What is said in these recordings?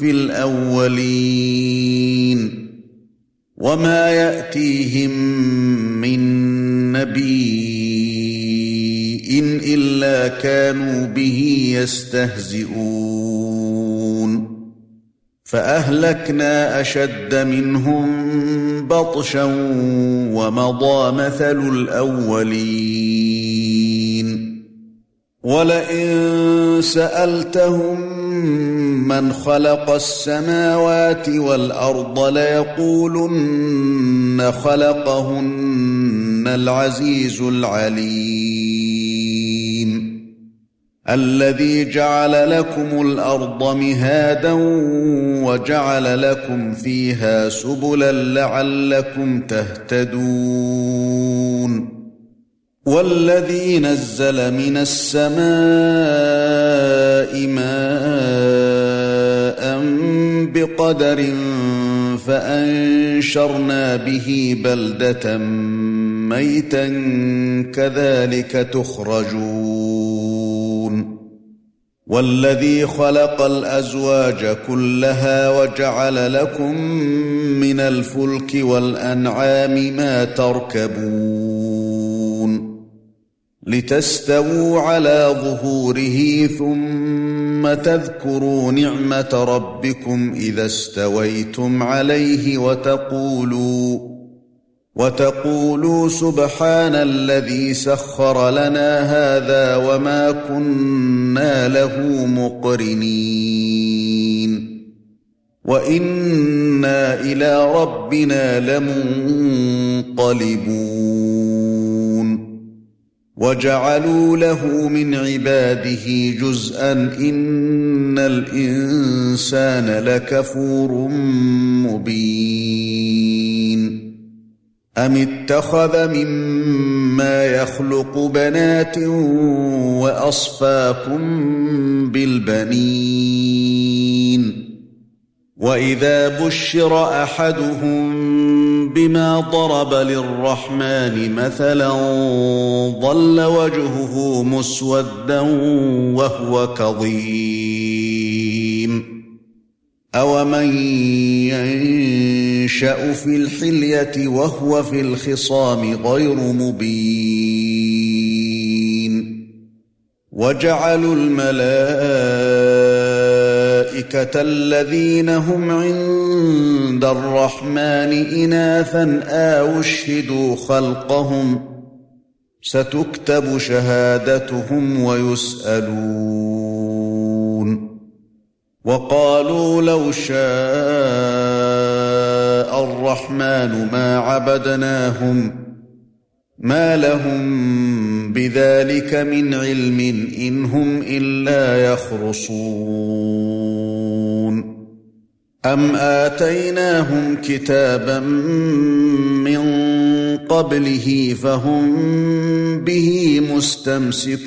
في الأولين وما يأتيهم من نبي إلا كانوا به يستهزئون. فأهلكنا أشد منهم بطشا ومضى مثل الأولين. ولئن سألتهم من خلق السماوات والأرض ليقولن خلقهن العزيز العليم. الذي جعل لكم الأرض مهادا وجعل لكم فيها سبلا لعلكم تهتدون. والذي نزل من السماء بقدر فأنشرنا به بلدة ميتا كذلك تخرجون. والذي خلق الأزواج كلها وجعل لكم من الفلك والأنعام ما تركبون. لتستووا على ظهوره ثم تذكروا نعمة ربكم إذا استويتم عليه وتقولوا وتقولوا سبحان الذي سخر لنا هذا وما كنا له مقرنين وإنا إلى ربنا لمنقلبون وجعلوا له من عباده جزءا إن الإنسان لكفور مبين. أم اتخذ مما يخلق بنات واصفاكم بالبنين؟ وإذا بشر أحدهم بما ضرب للرحمن مثلا ظل وجهه مسودا وهو كظيم. اومن ينشا في الحليه وهو في الخصام غير مبين؟ وجعلوا الملائكه الذين هم عند الرحمن اناثا أو اشهدوا خلقهم ستكتب شهادتهم ويسألون. وقالوا لو شاء الرحمن ما عبدناهم ما لهم بذلك من علم إن هم إلا يخرصون. أم آتيناهم كتابا من قبله فهم به مستمسكون.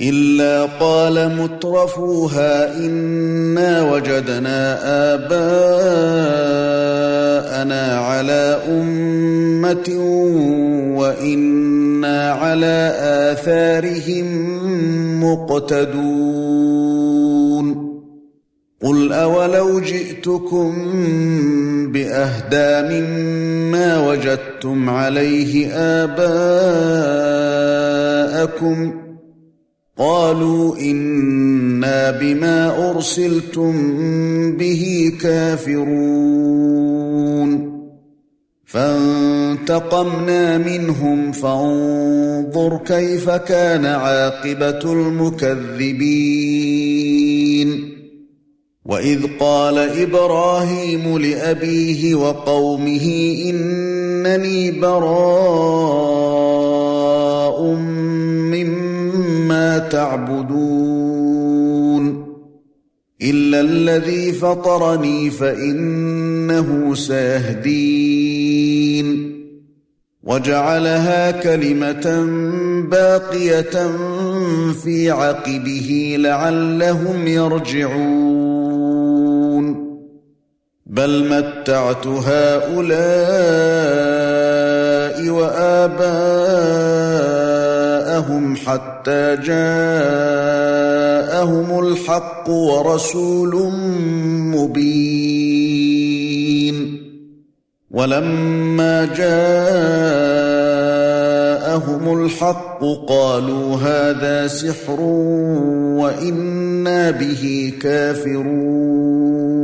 إلا قال مترفوها إنا وجدنا قراننا على أمة وإنا على آثارهم مقتدون. قل أولو جئتكم بأهدى مما وجدتم عليه آباءكم قالوا إنا بما أرسلتم به كافرون. فانتقمنا منهم فانظر كيف كان عاقبة المكذبين. وإذ قال إبراهيم لأبيه وقومه إنني براء تعبدون إلا الذي فطرني فإنه سيهدين وجعلها كلمة باقية في عقبه لعلهم يرجعون بل متعت هؤلاء وآباءهم حتى جاءهم الحق ورسول مبين. ولما جاءهم الحق قالوا هذا سحر وإنا به كافرون.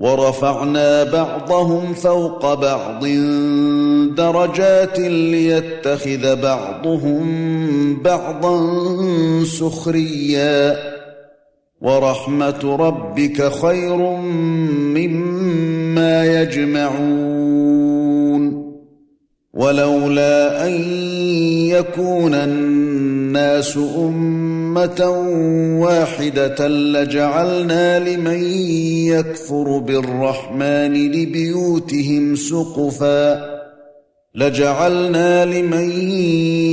ورفعنا بعضهم فوق بعض درجات ليتخذ بعضهم بعضا سخريا. ورحمة ربك خير مما يجمعون. ولولا أن يكون الناس أمة واحدة لجعلنا لمن يكفر بالرحمن لبيوتهم سقفا. لجعلنا لمن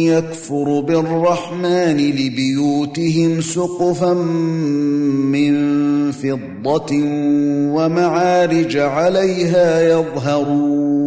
يكفر بالرحمن لبيوتهم سقفا من فضة ومعارج عليها يظهرون.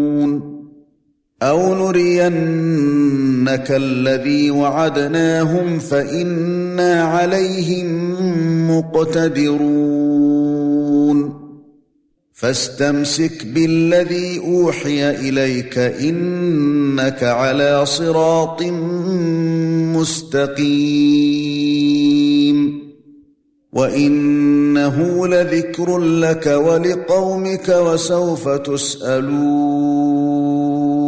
أو نرينك الذي وعدناهم فإنا عليهم مقتدرون. فاستمسك بالذي أوحي إليك إنك على صراط مستقيم. وإنه لذكر لك ولقومك وسوف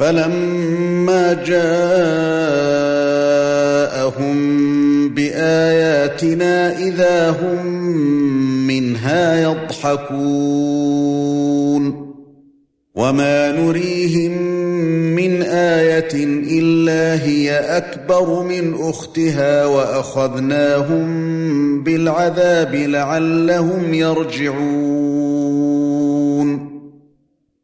فلما جاءهم بآياتنا إذا هم منها يضحكون وما نريهم من آية إلا هي أكبر من أختها وأخذناهم بالعذاب لعلهم يرجعون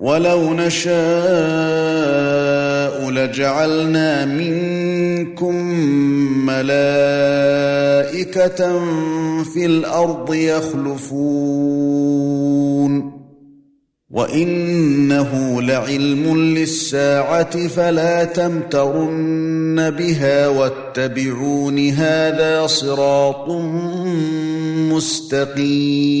ولو نشاء لجعلنا منكم ملائكه في الأرض يخلفون وانه لعلم للساعه فلا تمترن بها واتبعون هذا صراط مستقيم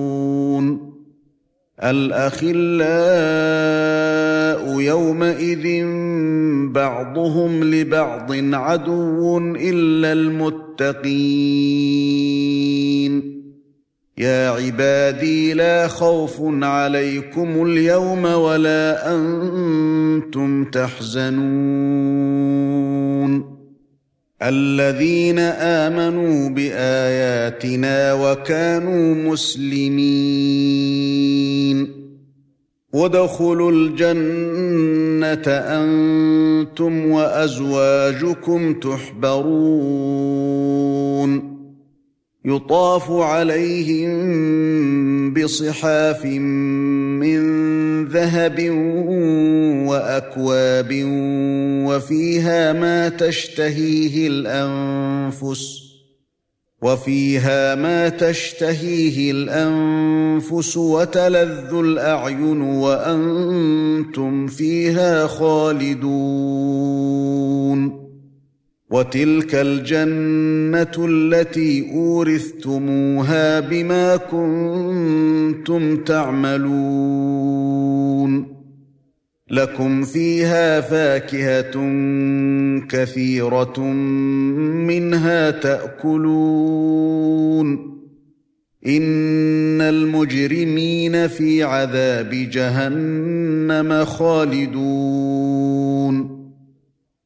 الأخلاء يومئذ بعضهم لبعض عدو إلا المتقين. يا عبادي لا خوف عليكم اليوم ولا أنتم تحزنون. الذين آمنوا بآياتنا وكانوا مسلمين. وادخلوا الجنة أنتم وأزواجكم تحبرون. يطاف عليهم بصحاف من ذهب وأكواب وفيها ما تشتهيه الأنفس وفيها ما تشتهيه الأنفس وتلذ الأعين وأنتم فيها خالدون وتلك الجنة التي أورثتموها بما كنتم تعملون. لكم فيها فاكهة كثيرة منها تأكلون. إن المجرمين في عذاب جهنم خالدون.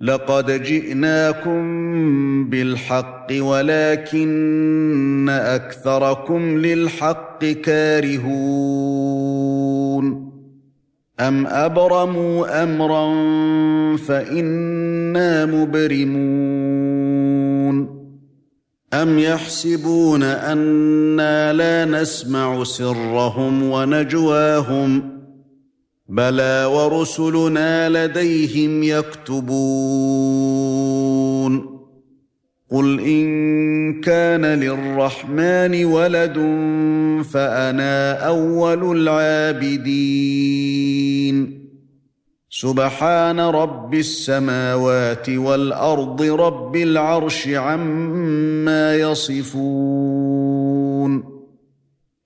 لقد جئناكم بالحق ولكن أكثركم للحق كارهون. أم أبرموا أمرا فإنا مبرمون. أم يحسبون أنا لا نسمع سرهم ونجواهم بلى ورسلنا لديهم يكتبون. قل إن كان للرحمن ولد فأنا أول العابدين. سبحان رب السماوات والأرض رب العرش عما يصفون.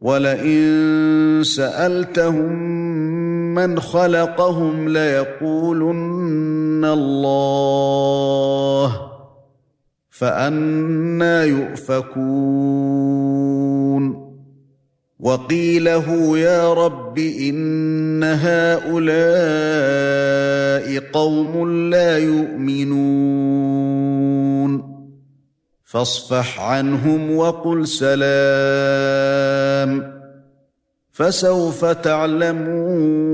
ولئن سألتهم من خلقهم ليقولن الله فأنا يؤفكون. وقيله يا رب إن هؤلاء قوم لا يؤمنون. فاصفح عنهم وقل سلام. فسوف تعلمون